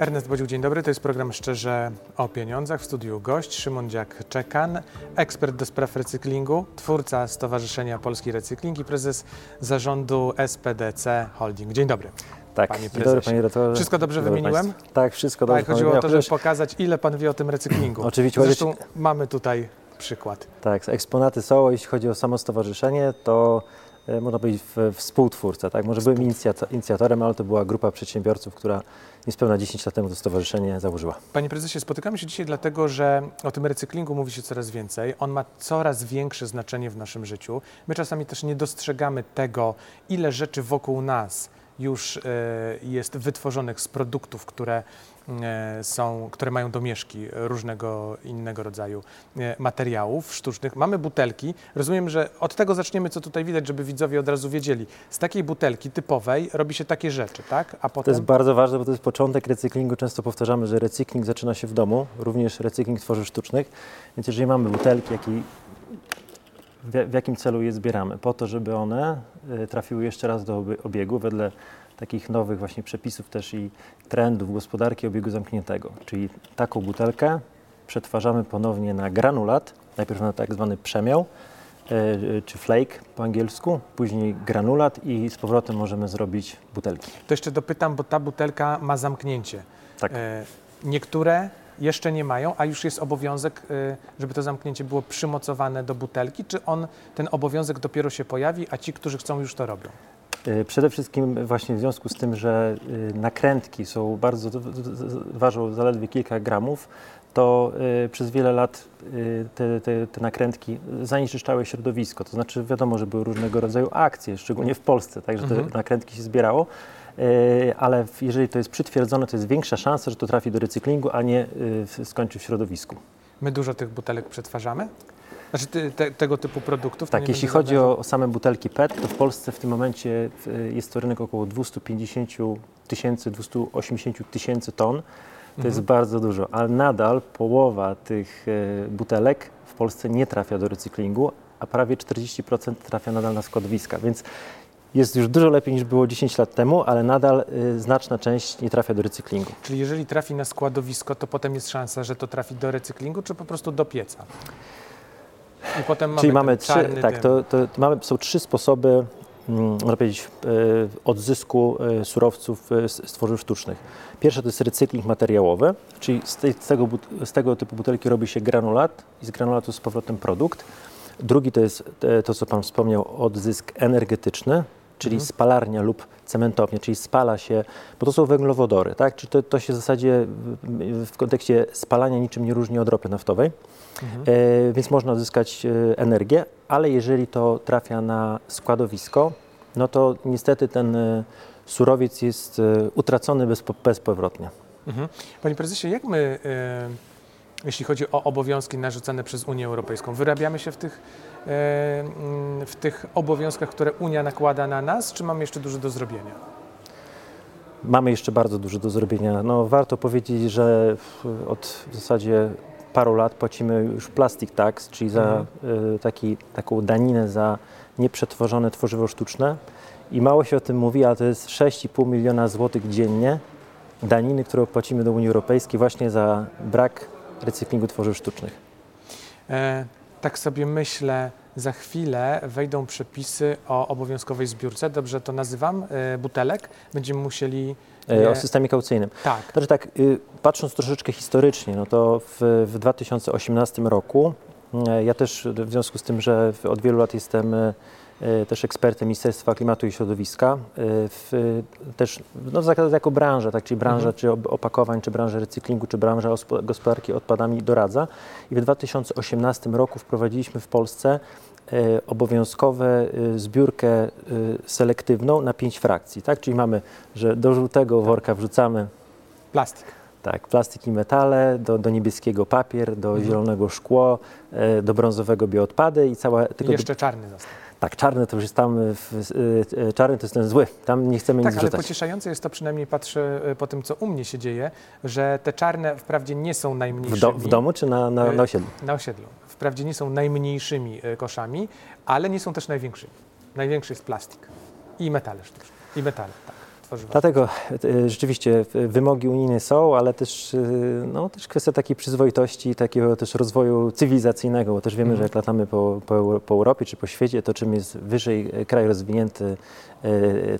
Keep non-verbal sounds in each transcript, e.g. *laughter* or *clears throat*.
Ernest Bodził, dzień dobry. To jest program Szczerze o pieniądzach. W studiu gość Szymon Dziak-Czekan, ekspert do spraw recyklingu, twórca Stowarzyszenia Polski Recykling i prezes zarządu SPDC Holding. Dzień dobry. Tak, Panie prezesie. dobry panie redaktorze. Wszystko dobrze dobry wymieniłem? państwu. Tak, wszystko dobrze. Tak, chodziło o to, żeby pokazać, ile pan wie o tym recyklingu. Oczywiście, Zresztą mamy tutaj przykład. Tak, eksponaty są, jeśli chodzi o samo stowarzyszenie, to można powiedzieć w, współtwórca, tak? Może byłem inicjatorem, ale to była grupa przedsiębiorców, która niespełna 10 lat temu to stowarzyszenie założyła. Panie prezesie, spotykamy się dzisiaj dlatego, że o tym recyklingu mówi się coraz więcej. On ma coraz większe znaczenie w naszym życiu. My czasami też nie dostrzegamy tego, ile rzeczy wokół nas już e, jest wytworzonych z produktów, które e, są, które mają domieszki różnego innego rodzaju e, materiałów sztucznych. Mamy butelki. Rozumiem, że od tego zaczniemy, co tutaj widać, żeby widzowie od razu wiedzieli. Z takiej butelki typowej robi się takie rzeczy, tak? A To potem jest bardzo ważne, bo to jest początek recyklingu. Często powtarzamy, że recykling zaczyna się w domu, również recykling tworzyw sztucznych. Więc jeżeli mamy butelki, jak i w, jakim celu je zbieramy? Po to, żeby one e, trafiły jeszcze raz do obiegu wedle takich nowych właśnie przepisów też i trendów gospodarki obiegu zamkniętego. Czyli taką butelkę przetwarzamy ponownie na granulat, najpierw na tak zwany przemiał, e, e, czy flake po angielsku, później granulat i z powrotem możemy zrobić butelki. To jeszcze dopytam, bo ta butelka ma zamknięcie. Tak. E, niektóre jeszcze nie mają, a już jest obowiązek, żeby to zamknięcie było przymocowane do butelki, czy on, ten obowiązek dopiero się pojawi, a ci, którzy chcą, już to robią? Y, Przede wszystkim właśnie w związku z tym, że y, nakrętki są bardzo, ważą zaledwie kilka gramów, to y, przez wiele lat te, te, te nakrętki zanieczyszczały środowisko. To znaczy wiadomo, że były różnego rodzaju akcje, szczególnie w Polsce, także Mhm. te nakrętki się zbierało. Ale jeżeli to jest przytwierdzone, to jest większa szansa, że to trafi do recyklingu, a nie skończy w środowisku. My dużo tych butelek przetwarzamy? Znaczy te, tego typu produktów? Tak, jeśli chodzi o, o same butelki PET, to w Polsce w tym momencie jest to rynek około 250 tysięcy, 280 tysięcy ton. To jest bardzo dużo, ale nadal połowa tych y, butelek w Polsce nie trafia do recyklingu, a prawie 40% trafia nadal na składowiska, więc jest już dużo lepiej niż było 10 lat temu, ale nadal y, znaczna część nie trafia do recyklingu. Czyli jeżeli trafi na składowisko, to potem jest szansa, że to trafi do recyklingu, czy po prostu do pieca? I potem mamy Czyli mamy trzy, tak, to, to mamy, są trzy sposoby, mm, można powiedzieć, e, odzysku e, surowców e, z, z tworzyw sztucznych. Pierwsze to jest recykling materiałowy, czyli z, tej, z, tego, z tego typu butelki robi się granulat i z granulatu z powrotem produkt. Drugi to jest e, to, co Pan wspomniał, odzysk energetyczny, czyli Mhm. spalarnia lub cementownia, czyli spala się, bo to są węglowodory, tak? Czyli to, to się w zasadzie w kontekście spalania niczym nie różni od ropy naftowej. Mhm. E, więc można uzyskać e, energię, ale jeżeli to trafia na składowisko, no to niestety ten e, surowiec jest utracony bezpo, bezpowrotnie. Mhm. Panie prezesie, jak my, jeśli chodzi o obowiązki narzucane przez Unię Europejską, wyrabiamy się w tych, mm, w tych obowiązkach, które Unia nakłada na nas, czy mamy jeszcze dużo do zrobienia? Mamy jeszcze bardzo dużo do zrobienia. No, warto powiedzieć, że od w zasadzie paru lat płacimy już plastic tax, czyli za Mhm. e, taki, taką daninę za nieprzetworzone tworzywo sztuczne. I mało się o tym mówi, ale to jest 6,5 miliona złotych dziennie daniny, którą płacimy do Unii Europejskiej właśnie za brak recyklingu tworzyw sztucznych. E, tak sobie myślę, za chwilę wejdą przepisy o obowiązkowej zbiórce, dobrze to nazywam, e, butelek. Będziemy musieli... E, je- O systemie kaucyjnym. Tak, Znaczy tak, y, patrząc troszeczkę historycznie, no to w, w 2018 roku, e, ja też w związku z tym, że od wielu lat jestem e, e, też ekspertem Ministerstwa Klimatu i Środowiska, e, w, też no, jako branża, tak, czyli branża Mhm. czy opakowań, czy branża recyklingu, czy branża ospo- gospodarki odpadami doradza. I w 2018 roku wprowadziliśmy w Polsce e, obowiązkowe e, zbiórkę e, selektywną na pięć frakcji, tak? Czyli mamy, że do żółtego worka wrzucamy plastik. tak, plastik i metale, do, do niebieskiego papier, do Mhm. zielonego szkło, e, do brązowego bioodpady i cała... I Tylko jeszcze czarny został. Tak, czarny to już jest tam, w, e, e, czarny to jest ten zły, tam nie chcemy Tak, nic ale wrzucać. pocieszające jest to, przynajmniej patrzę e, po tym, co u mnie się dzieje, że te czarne wprawdzie nie są W, najmniejszymi. do, w domu czy na, na, na osiedlu? Na osiedlu. Wprawdzie nie są najmniejszymi koszami, ale nie są też największymi. Największy jest plastik i metale sztuczne. I metale, tak. Dlatego e, rzeczywiście wymogi unijne są, ale też, e, no, też kwestia takiej przyzwoitości, takiego też rozwoju cywilizacyjnego, bo też wiemy, Mhm. że jak latamy po, po, po Europie czy po świecie, to czym jest wyżej e, kraj rozwinięty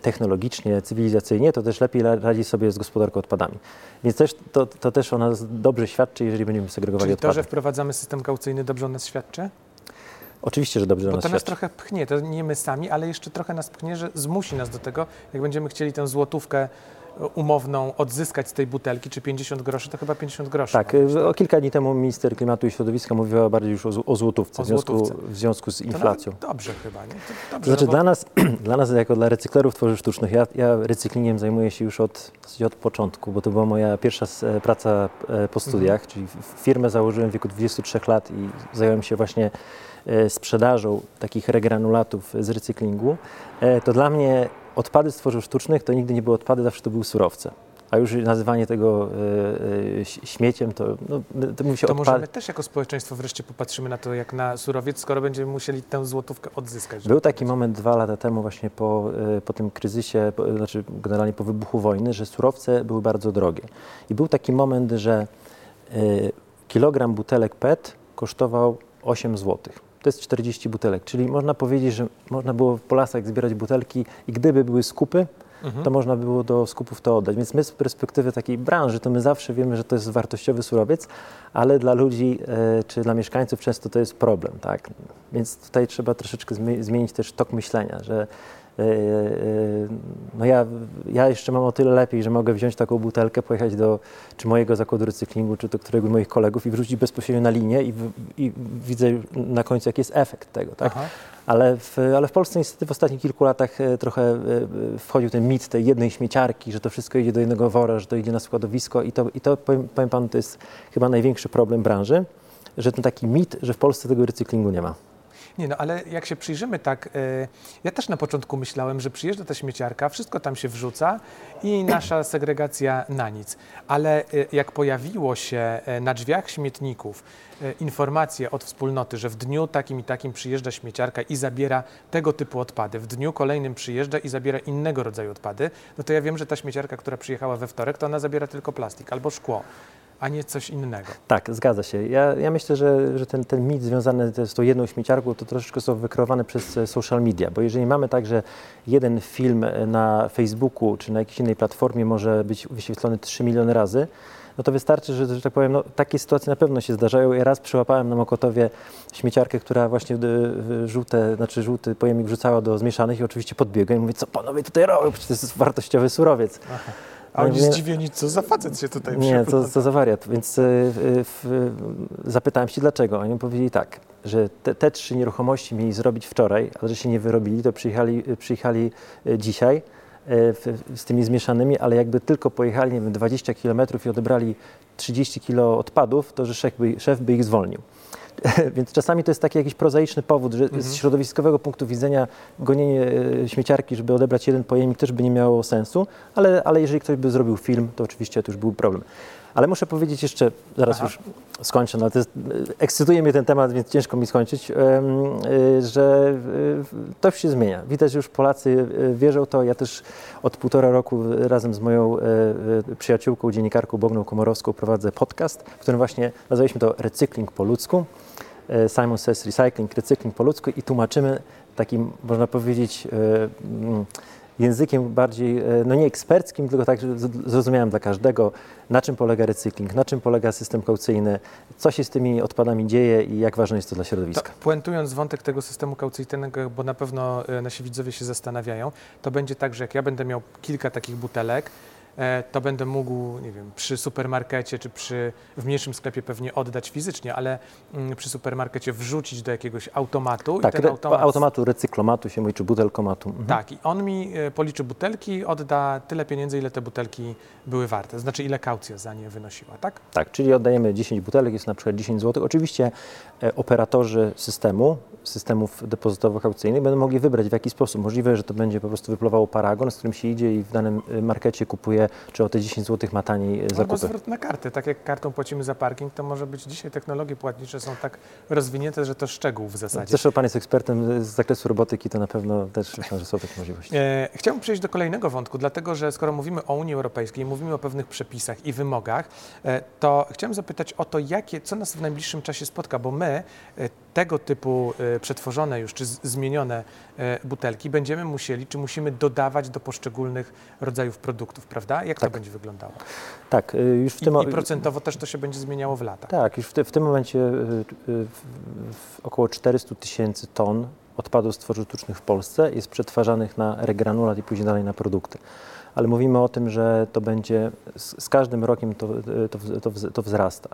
technologicznie, cywilizacyjnie, to też lepiej radzi sobie z gospodarką odpadami. Więc też, to, to też o nas dobrze świadczy, jeżeli będziemy segregowali Czyli to, odpady. że wprowadzamy system kaucyjny dobrze o nas świadczy? Oczywiście, że dobrze Bo nas to nas trochę pchnie, to nie my sami, ale jeszcze trochę nas pchnie, że zmusi nas do tego, jak będziemy chcieli tę złotówkę e, umowną odzyskać z tej butelki, czy 50 groszy, to chyba 50 groszy. Tak, e, o kilka dni temu minister klimatu i środowiska mówiła bardziej już o, o złotówce, O w, związku, złotówce. w związku z inflacją. Dobrze chyba, nie? To dobrze, znaczy no bo- dla nas, *clears throat* dla nas jako dla recyklerów tworzyw sztucznych, ja, ja recyklingiem zajmuję się już od, od początku, bo to była moja pierwsza e, praca po studiach, czyli f- firmę założyłem w wieku 23 lat i zająłem się właśnie sprzedażą takich regranulatów z recyklingu. E, To dla mnie odpady z tworzyw sztucznych to nigdy nie były odpady, zawsze to były surowce. A już nazywanie tego e, e, śmieciem, to, no, to mówi się To może my też jako społeczeństwo wreszcie popatrzymy na to jak na surowiec, skoro będziemy musieli tę złotówkę odzyskać. Był taki moment dwa lata temu właśnie po, e, po tym kryzysie, po, znaczy generalnie po wybuchu wojny, że surowce były bardzo drogie. I był taki moment, że e, kilogram butelek PET kosztował 8 zł. To jest 40 butelek, czyli można powiedzieć, że można było po lasach zbierać butelki i gdyby były skupy, Mhm. to można było do skupów to oddać. Więc my z perspektywy takiej branży, to my zawsze wiemy, że to jest wartościowy surowiec, ale dla ludzi e, czy dla mieszkańców często to jest problem, tak? Więc tutaj trzeba troszeczkę zmi- zmienić też tok myślenia, że no ja, ja jeszcze mam o tyle lepiej, że mogę wziąć taką butelkę, pojechać do czy mojego zakładu recyklingu, czy do któregoś z moich kolegów i wrzucić bezpośrednio na linię i, i widzę na końcu, jaki jest efekt tego, tak? Aha. Ale w, ale w Polsce niestety w ostatnich kilku latach e, trochę e, e, wchodził ten mit tej jednej śmieciarki, że to wszystko idzie do jednego wora, że to idzie na składowisko i to, i to powiem, powiem panu, to jest chyba największy problem branży, że ten taki mit, że w Polsce tego recyklingu nie ma. Nie no, ale jak się przyjrzymy tak, y, ja też na początku myślałem, że przyjeżdża ta śmieciarka, wszystko tam się wrzuca i nasza segregacja na nic. Ale y, jak pojawiło się y, na drzwiach śmietników informacje od wspólnoty, że w dniu takim i takim przyjeżdża śmieciarka i zabiera tego typu odpady, w dniu kolejnym przyjeżdża i zabiera innego rodzaju odpady, no to ja wiem, że ta śmieciarka, która przyjechała we wtorek, to ona zabiera tylko plastik albo szkło, a nie coś innego. Tak, zgadza się. Ja, ja myślę, że, że ten, ten mit związany z tą jedną śmieciarką to troszeczkę są wykreowane przez e, social media, bo jeżeli mamy tak, że jeden film e, na Facebooku czy na jakiejś innej platformie może być wyświetlony 3 miliony razy, no to wystarczy, że, że tak powiem, no, takie sytuacje na pewno się zdarzają. Ja raz przyłapałem na Mokotowie śmieciarkę, która właśnie żółte, znaczy żółty pojemnik wrzucała do zmieszanych i oczywiście podbiegłem i mówię, co panowie tutaj robią, przecież to jest wartościowy surowiec. A oni zdziwieni, co za facet się tutaj Nie, co, co za wariat. Więc y, y, w, zapytałem się dlaczego. Oni powiedzieli tak, że te, te trzy nieruchomości mieli zrobić wczoraj, ale że się nie wyrobili, to przyjechali, y, przyjechali y, dzisiaj y, w, z tymi zmieszanymi, ale jakby tylko pojechali, nie wiem, 20 km i odebrali 30 kg odpadów, to że szef by, szef by ich zwolnił. *laughs* Więc czasami to jest taki jakiś prozaiczny powód, że Mhm. z środowiskowego punktu widzenia gonienie e, śmieciarki, żeby odebrać jeden pojemnik też by nie miało sensu, ale, ale jeżeli ktoś by zrobił film, to oczywiście to już był problem. Ale muszę powiedzieć jeszcze, zaraz Aha. już skończę, no to jest, e, ekscytuje mnie ten temat, więc ciężko mi skończyć, e, że to się zmienia. Widać, że już Polacy wierzą to. Ja też od półtora roku razem z moją przyjaciółką, dziennikarką Bogną Komorowską prowadzę podcast, w którym właśnie nazwaliśmy to Recykling po ludzku. E, Simon Says Recycling, recykling po ludzku i tłumaczymy takim, można powiedzieć, e, mm, językiem bardziej, e, no nie eksperckim, tylko tak że z- zrozumiałym dla każdego, na czym polega recykling, na czym polega system kaucyjny, co się z tymi odpadami dzieje i jak ważne jest to dla To, środowiska. puentując wątek tego systemu kaucyjnego, bo na pewno nasi widzowie się zastanawiają, to będzie tak, że jak ja będę miał kilka takich butelek, to będę mógł, nie wiem, przy supermarkecie czy przy, w mniejszym sklepie pewnie oddać fizycznie, ale mm, przy supermarkecie wrzucić do jakiegoś automatu tak, i ten automat... automatu, recyklomatu się mówi, czy butelkomatu. Mhm. Tak, i on mi e, policzy butelki, odda tyle pieniędzy, ile te butelki były warte, to znaczy ile kaucja za nie wynosiła, tak? Tak, czyli oddajemy 10 butelek, jest na przykład 10 zł. Oczywiście e, operatorzy systemu, systemów depozytowo-kaucyjnych będą mogli wybrać w jaki sposób. Możliwe, że to będzie po prostu wypływało paragon, z którym się idzie i w danym e, markecie kupuje decyduje, czy o te 10 zł ma taniej e, Albo zakupy. zwrot na kartę. Tak jak kartą płacimy za parking, to może być dzisiaj technologie płatnicze są tak rozwinięte, że to szczegół w zasadzie. Zresztą Pan jest ekspertem z zakresu robotyki, to na pewno też myślę, że są takie możliwości. E, Chciałbym przejść do kolejnego wątku, dlatego że skoro mówimy o Unii Europejskiej, mówimy o pewnych przepisach i wymogach, e, to chciałem zapytać o to, jakie, co nas w najbliższym czasie spotka, bo my tego typu e, przetworzone już czy zmienione e, butelki będziemy musieli, czy musimy dodawać do poszczególnych rodzajów produktów, prawda? Jak Tak. to będzie wyglądało? Tak, y, już w I, tym mo- I procentowo też to się będzie zmieniało w latach. Tak, już w, te, w tym momencie około 400 tysięcy ton odpadów z tworzyw sztucznych w Polsce jest przetwarzanych na regranulat i później dalej na produkty. Ale mówimy o tym, że to będzie z, z każdym rokiem to, to, to, to wzrasta.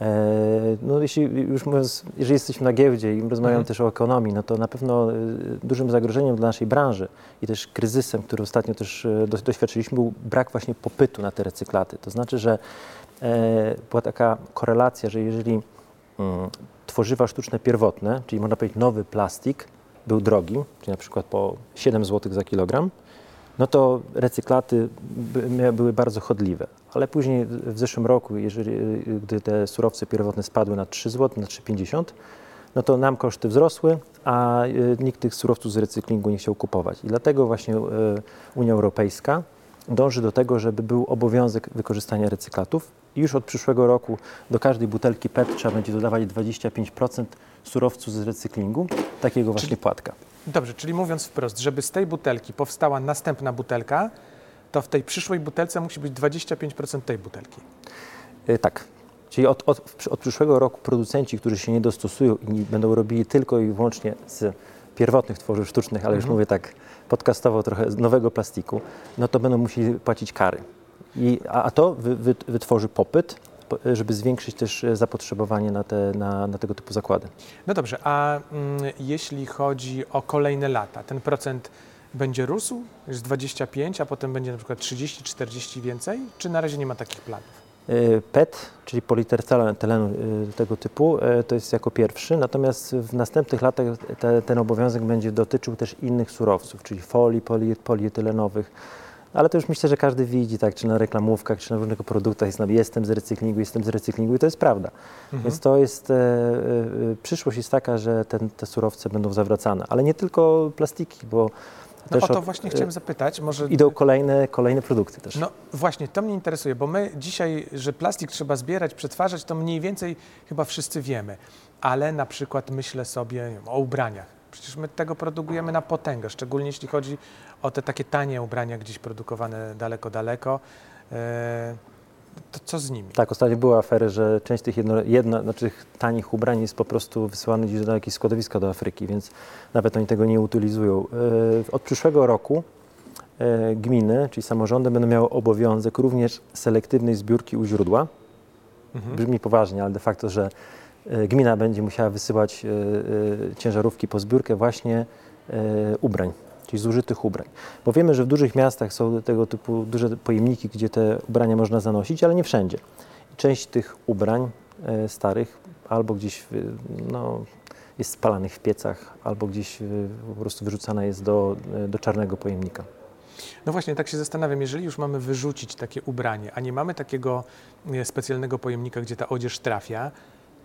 E, no jeśli już mówiąc, jeżeli jesteśmy na giełdzie i rozmawiamy Mhm. też o ekonomii, no to na pewno y, dużym zagrożeniem dla naszej branży i też kryzysem, który ostatnio też do, doświadczyliśmy, był brak właśnie popytu na te recyklaty. To znaczy, że e, była taka korelacja, że jeżeli mm, tworzywa sztuczne pierwotne, czyli można powiedzieć nowy plastik, był drogi, czyli na przykład po 7 zł za kilogram, no to recyklaty były bardzo chodliwe. Ale później w zeszłym roku, jeżeli, gdy te surowce pierwotne spadły na 3 zł, na 3,50, no to nam koszty wzrosły, a y, nikt tych surowców z recyklingu nie chciał kupować. I dlatego właśnie y, Unia Europejska dąży do tego, żeby był obowiązek wykorzystania recyklatów. I już od przyszłego roku do każdej butelki PET trzeba będzie dodawać 25% surowców z recyklingu, takiego właśnie Czyli- płatka. Dobrze, czyli mówiąc wprost, żeby z tej butelki powstała następna butelka, to w tej przyszłej butelce musi być 25% tej butelki. Y, Tak. Czyli od, od, od przyszłego roku producenci, którzy się nie dostosują i będą robili tylko i wyłącznie z pierwotnych tworzyw sztucznych, ale już Mhm. mówię tak podcastowo trochę z nowego plastiku, no to będą musieli płacić kary. I, a, a to wy, wy, wytworzy popyt, po- żeby zwiększyć też e, zapotrzebowanie na, te, na, na tego typu zakłady. No dobrze, a mm, jeśli chodzi o kolejne lata, ten procent będzie rósł, jest 25, a potem będzie na przykład 30, 40 więcej, czy na razie nie ma takich planów? Y, PET, czyli politertelenu y, tego typu, to jest jako pierwszy, natomiast w następnych latach te, ten obowiązek będzie dotyczył też innych surowców, czyli folii poli, polietylenowych. Ale to już myślę, że każdy widzi, tak, czy na reklamówkach, czy na różnych produktach jest, jestem z recyklingu, jestem z recyklingu i to jest prawda. Mhm. Więc to jest, e, e, przyszłość jest taka, że ten, te surowce będą zawracane, ale nie tylko plastiki, bo No o to od- właśnie chciałem zapytać, może... idą kolejne, kolejne produkty też. No właśnie, to mnie interesuje, bo my dzisiaj, że plastik trzeba zbierać, przetwarzać, to mniej więcej chyba wszyscy wiemy, ale na przykład myślę sobie o ubraniach. Przecież my tego produkujemy na potęgę, szczególnie jeśli chodzi o te takie tanie ubrania gdzieś produkowane daleko, daleko. E, to co z nimi? Tak, ostatnio były afery, że część tych jedno, jedno, znaczy tanich ubrań jest po prostu wysyłana gdzieś do jakiegoś składowiska do Afryki, więc nawet oni tego nie utylizują. E, Od przyszłego roku e, gminy, czyli samorządy będą miały obowiązek również selektywnej zbiórki u źródła. Mhm. Brzmi poważnie, ale de facto, że gmina będzie musiała wysyłać ciężarówki po zbiórkę właśnie ubrań, czyli zużytych ubrań. Bo wiemy, że w dużych miastach są tego typu duże pojemniki, gdzie te ubrania można zanosić, ale nie wszędzie. Część tych ubrań e, starych albo gdzieś no, jest spalanych w piecach, albo gdzieś po prostu wyrzucana jest do, e, do czarnego pojemnika. No właśnie, tak się zastanawiam, jeżeli już mamy wyrzucić takie ubranie, a nie mamy takiego e, specjalnego pojemnika, gdzie ta odzież trafia,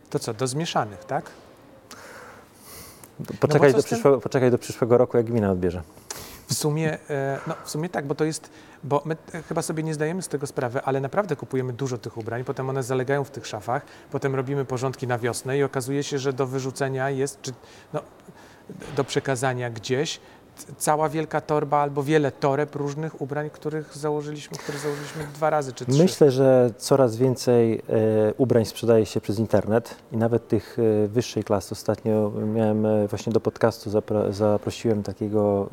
to co, do zmieszanych, tak? Poczekaj, co do przyszłego, poczekaj do przyszłego roku, jak gmina odbierze. W sumie, e, no, w sumie tak, bo to jest, bo my chyba sobie nie zdajemy z tego sprawy, ale naprawdę kupujemy dużo tych ubrań, potem one zalegają w tych szafach, potem robimy porządki na wiosnę i okazuje się, że do wyrzucenia jest, czy no, do przekazania gdzieś cała wielka torba albo wiele toreb różnych ubrań, których założyliśmy, które założyliśmy dwa razy czy trzy. Myślę, że coraz więcej e, ubrań sprzedaje się przez internet i nawet tych e, wyższej klasy. Ostatnio miałem e, właśnie do podcastu zapro, zaprosiłem takiego,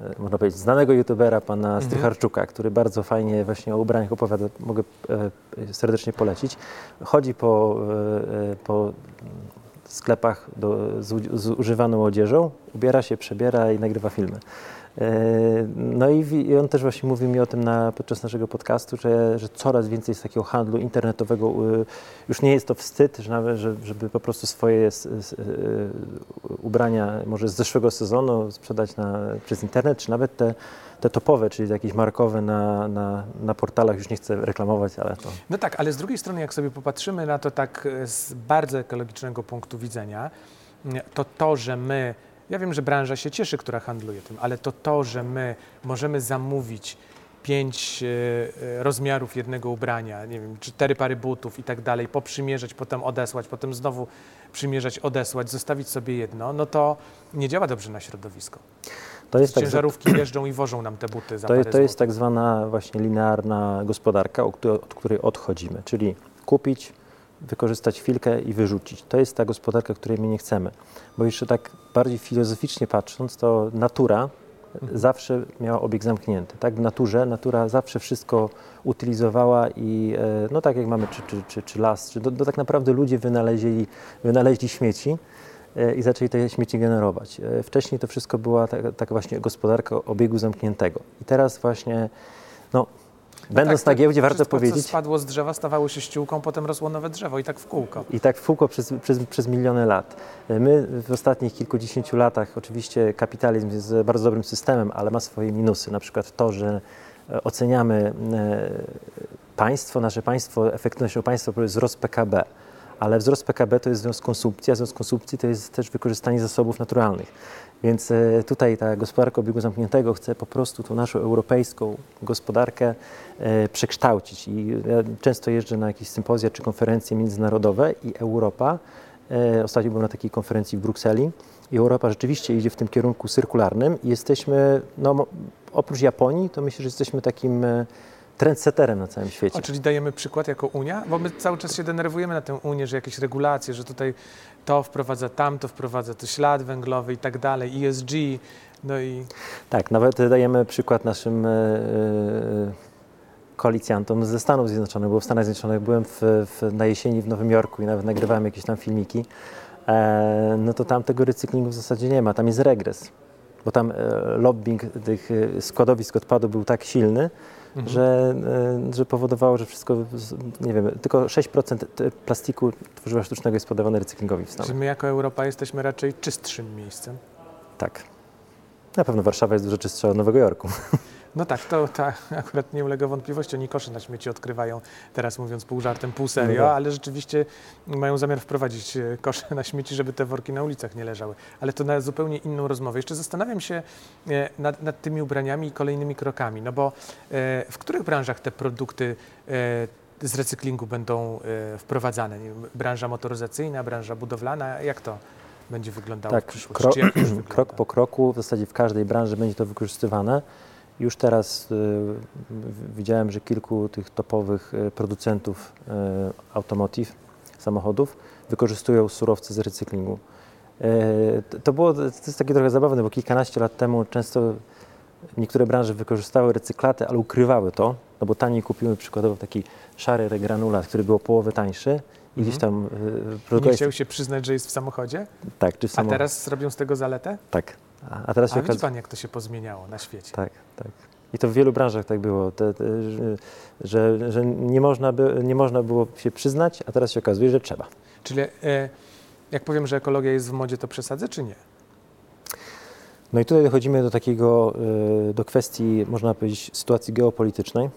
e, e, można powiedzieć, znanego youtubera, pana Mhm. Strycharczuka, który bardzo fajnie właśnie o ubraniach opowiada. Mogę e, serdecznie polecić. Chodzi po, e, e, po sklepach do, z, z używaną odzieżą, ubiera się, przebiera i nagrywa filmy. No i, i on też właśnie mówił mi o tym na, podczas naszego podcastu, że, że coraz więcej jest takiego handlu internetowego. y, Już nie jest to wstyd, że nawet, że, żeby po prostu swoje y, ubrania może z zeszłego sezonu sprzedać na, przez internet, czy nawet te, te topowe, czyli jakieś markowe na, na, na portalach. Już nie chcę reklamować, ale to... No tak, ale z drugiej strony, jak sobie popatrzymy na to tak e, z bardzo ekologicznego punktu widzenia, m, to to, że my, ja wiem, że branża się cieszy, która handluje tym, ale to to, że my możemy zamówić pięć e, e, rozmiarów jednego ubrania, nie wiem, cztery pary butów i tak dalej, poprzymierzać, potem odesłać, potem znowu przymierzać, odesłać, zostawić sobie jedno, no to nie działa dobrze na środowisko. To jest, tak, Ciężarówki *clears throat* jeżdżą i wożą nam te buty za to, to jest tak zwana właśnie linearna gospodarka, od której, od której odchodzimy, czyli kupić, wykorzystać chwilkę i wyrzucić. To jest ta gospodarka, której my nie chcemy. Bo jeszcze tak bardziej filozoficznie patrząc, to natura Mhm. zawsze miała obieg zamknięty. Tak? W naturze natura zawsze wszystko utylizowała i e, no tak jak mamy czy, czy, czy, czy las, czy to, to tak naprawdę ludzie wynaleźli, wynaleźli śmieci i zaczęli te śmieci generować. E, Wcześniej to wszystko była taka tak właśnie gospodarka obiegu zamkniętego. I teraz właśnie, no, będąc tak, na giełdzie, warto wszystko, powiedzieć, co spadło z drzewa, stawało się ściółką, potem rosło nowe drzewo i tak w kółko. i tak w kółko przez, przez, przez miliony lat. My w ostatnich kilkudziesięciu latach, oczywiście kapitalizm jest bardzo dobrym systemem, ale ma swoje minusy. Na przykład to, że e, oceniamy e, państwo, nasze państwo, efektywnością państwa wzrost PKB. Ale wzrost PKB to jest wzrost konsumpcji, a wzrost konsumpcji to jest też wykorzystanie zasobów naturalnych. Więc e, tutaj ta gospodarka obiegu zamkniętego chce po prostu tą naszą europejską gospodarkę e, przekształcić. I ja często jeżdżę na jakieś sympozja czy konferencje międzynarodowe i Europa, e, ostatnio byłem na takiej konferencji w Brukseli, i Europa rzeczywiście idzie w tym kierunku cyrkularnym jesteśmy, no, oprócz Japonii, to myślę, że jesteśmy takim trendsetterem na całym świecie. O, czyli dajemy przykład jako Unia, bo my cały czas się denerwujemy na tę Unię, że jakieś regulacje, że tutaj to wprowadza tamto, wprowadza to ślad węglowy i tak dalej, ESG, no i Tak, nawet dajemy przykład naszym e, e, koalicjantom ze Stanów Zjednoczonych, bo w Stanach Zjednoczonych byłem w, w, na jesieni w Nowym Jorku i nawet nagrywałem jakieś tam filmiki, e, no to tam tego recyklingu w zasadzie nie ma, tam jest regres, bo tam e, lobbying tych e, składowisk odpadu był tak silny, Mhm. że, e, że powodowało, że wszystko, nie wiem, tylko 6% t- plastiku tworzywa sztucznego jest podawane recyklingowi w Stanach. Czyli my jako Europa jesteśmy raczej czystszym miejscem. Tak. Na pewno Warszawa jest dużo czystsza od Nowego Jorku. *laughs* No tak, to tak, akurat nie ulega wątpliwości. Oni kosze na śmieci odkrywają, teraz mówiąc pół żartem, pół No serio, tak. ale rzeczywiście mają zamiar wprowadzić e, kosze na śmieci, żeby te worki na ulicach nie leżały. Ale to na zupełnie inną rozmowę. Jeszcze zastanawiam się e, nad, nad tymi ubraniami i kolejnymi krokami, no bo e, w których branżach te produkty z recyklingu będą wprowadzane? Branża motoryzacyjna, branża budowlana, jak to będzie wyglądało Tak, w przyszłości? kro- Czy jak już *clears throat* wygląda? krok po kroku, w zasadzie w każdej branży będzie to wykorzystywane. Już teraz y, widziałem, że kilku tych topowych y, producentów y, automotive, samochodów, wykorzystują surowce z recyklingu. To- było, to jest takie trochę zabawne, bo kilkanaście lat temu często niektóre branże wykorzystały recyklaty, ale ukrywały to, no bo taniej kupiły przykładowo taki szary regranulat, który był o połowę tańszy i gdzieś tam y, Nie chciał się przyznać, że jest w samochodzie, tak, czy w a samochodzie. teraz zrobią z tego zaletę? Tak. A, teraz się A widzi pan, jak to się pozmieniało na świecie. Tak, tak. I to w wielu branżach tak było, te, te, że, że, nie, można by, nie można było się przyznać, a teraz się okazuje, że trzeba. Czyli e, jak powiem, że ekologia jest w modzie, to przesadzę, czy nie? No i tutaj dochodzimy do takiego, y, do kwestii, można powiedzieć, sytuacji geopolitycznej,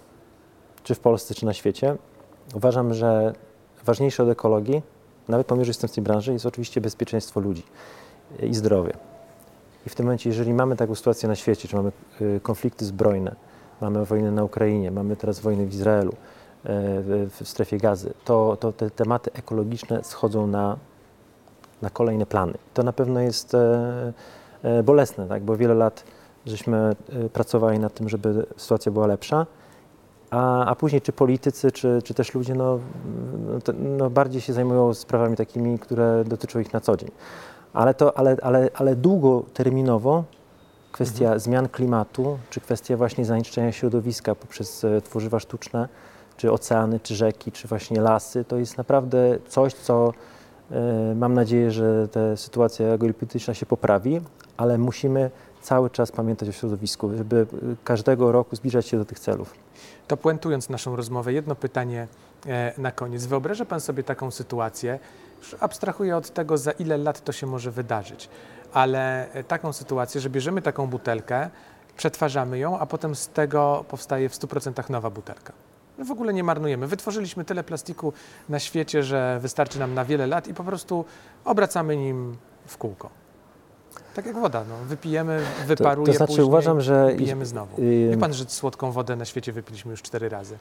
czy w Polsce, czy na świecie. Uważam, że ważniejsze od ekologii, nawet pomimo, że jestem w tej branży, jest oczywiście bezpieczeństwo ludzi i zdrowie. I w tym momencie, jeżeli mamy taką sytuację na świecie, czy mamy y, konflikty zbrojne, mamy wojnę na Ukrainie, mamy teraz wojnę w Izraelu, y, w, strefie gazy, to, to te tematy ekologiczne schodzą na, na kolejne plany. To na pewno jest e, e, bolesne, tak? bo wiele lat żeśmy e, pracowali nad tym, żeby sytuacja była lepsza, a, a później czy politycy, czy, czy też ludzie no, no, no, bardziej się zajmują sprawami takimi, które dotyczą ich na co dzień. Ale, to, ale, ale, ale długoterminowo kwestia zmian klimatu, czy kwestia właśnie zanieczyszczenia środowiska poprzez e, tworzywa sztuczne, czy oceany, czy rzeki, czy właśnie lasy, to jest naprawdę coś, co e, mam nadzieję, że ta sytuacja geopolityczna się poprawi, ale musimy cały czas pamiętać o środowisku, żeby y, każdego roku zbliżać się do tych celów. To puentując naszą rozmowę, jedno pytanie e, na koniec. Wyobraża Pan sobie taką sytuację, już abstrahuję od tego, za ile lat to się może wydarzyć, ale e, taką sytuację, że bierzemy taką butelkę, przetwarzamy ją, a potem z tego powstaje w 100% nowa butelka. My w ogóle nie marnujemy. Wytworzyliśmy tyle plastiku na świecie, że wystarczy nam na wiele lat i po prostu obracamy nim w kółko. Tak jak woda, no. wypijemy, To, wyparuje to znaczy później, uważam, że pijemy znowu. Wie pan, że słodką wodę na świecie wypiliśmy już cztery razy.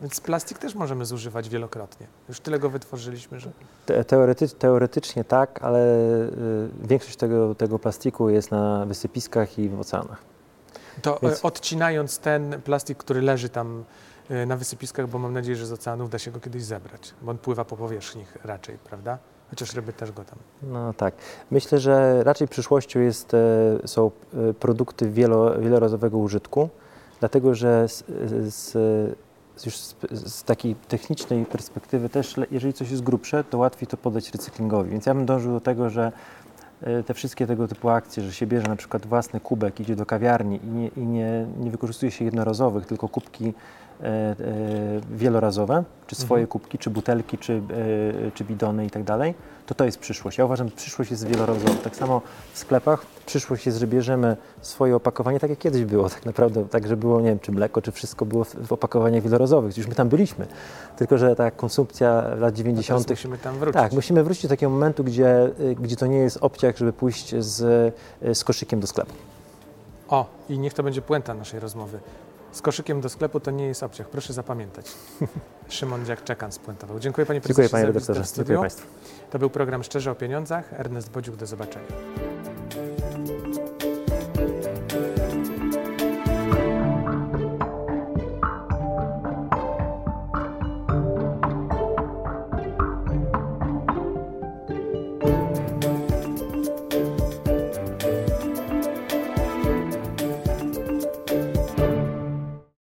Więc plastik też możemy zużywać wielokrotnie. Już tyle go wytworzyliśmy, że. te, teorety, teoretycznie tak, ale y, większość tego, tego plastiku jest na wysypiskach i w oceanach. To Więc- e, odcinając ten plastik, który leży tam e, na wysypiskach, bo mam nadzieję, że z oceanów da się go kiedyś zebrać, bo on pływa po powierzchni raczej, prawda? Chociaż ryby też go tam. No tak. Myślę, że raczej przyszłością jest, e, są produkty wielo, wielorazowego użytku, dlatego że z, z, już z, z takiej technicznej perspektywy też, jeżeli coś jest grubsze, to łatwiej to podać recyklingowi. Więc ja bym dążył do tego, że e, te wszystkie tego typu akcje, że się bierze na przykład własny kubek, idzie do kawiarni i nie, i nie, nie wykorzystuje się jednorazowych, tylko kubki wielorazowe, czy swoje Mhm. kubki, czy butelki, czy, e, czy bidony i tak dalej, to to jest przyszłość. Ja uważam, że przyszłość jest wielorazowa. Tak samo w sklepach przyszłość jest, że bierzemy swoje opakowanie, tak jak kiedyś było tak naprawdę, tak, że było, nie wiem, czy mleko, czy wszystko było w, w opakowaniach wielorazowych. Już my tam byliśmy, tylko że ta konsumpcja lat No teraz 90. musimy tam wrócić. Tak, musimy wrócić do takiego momentu, gdzie, y, gdzie to nie jest obciach, żeby pójść z, y, z koszykiem do sklepu. O, i niech to będzie puenta naszej rozmowy. Z koszykiem do sklepu to nie jest obciach, proszę zapamiętać. *laughs* Szymon Dziak-Czekan spuentował. Dziękuję panie prezesie Dziękuję panie redaktorze, dziękuję państwu. To był program Szczerze o pieniądzach. Ernest Bodziuk, do zobaczenia.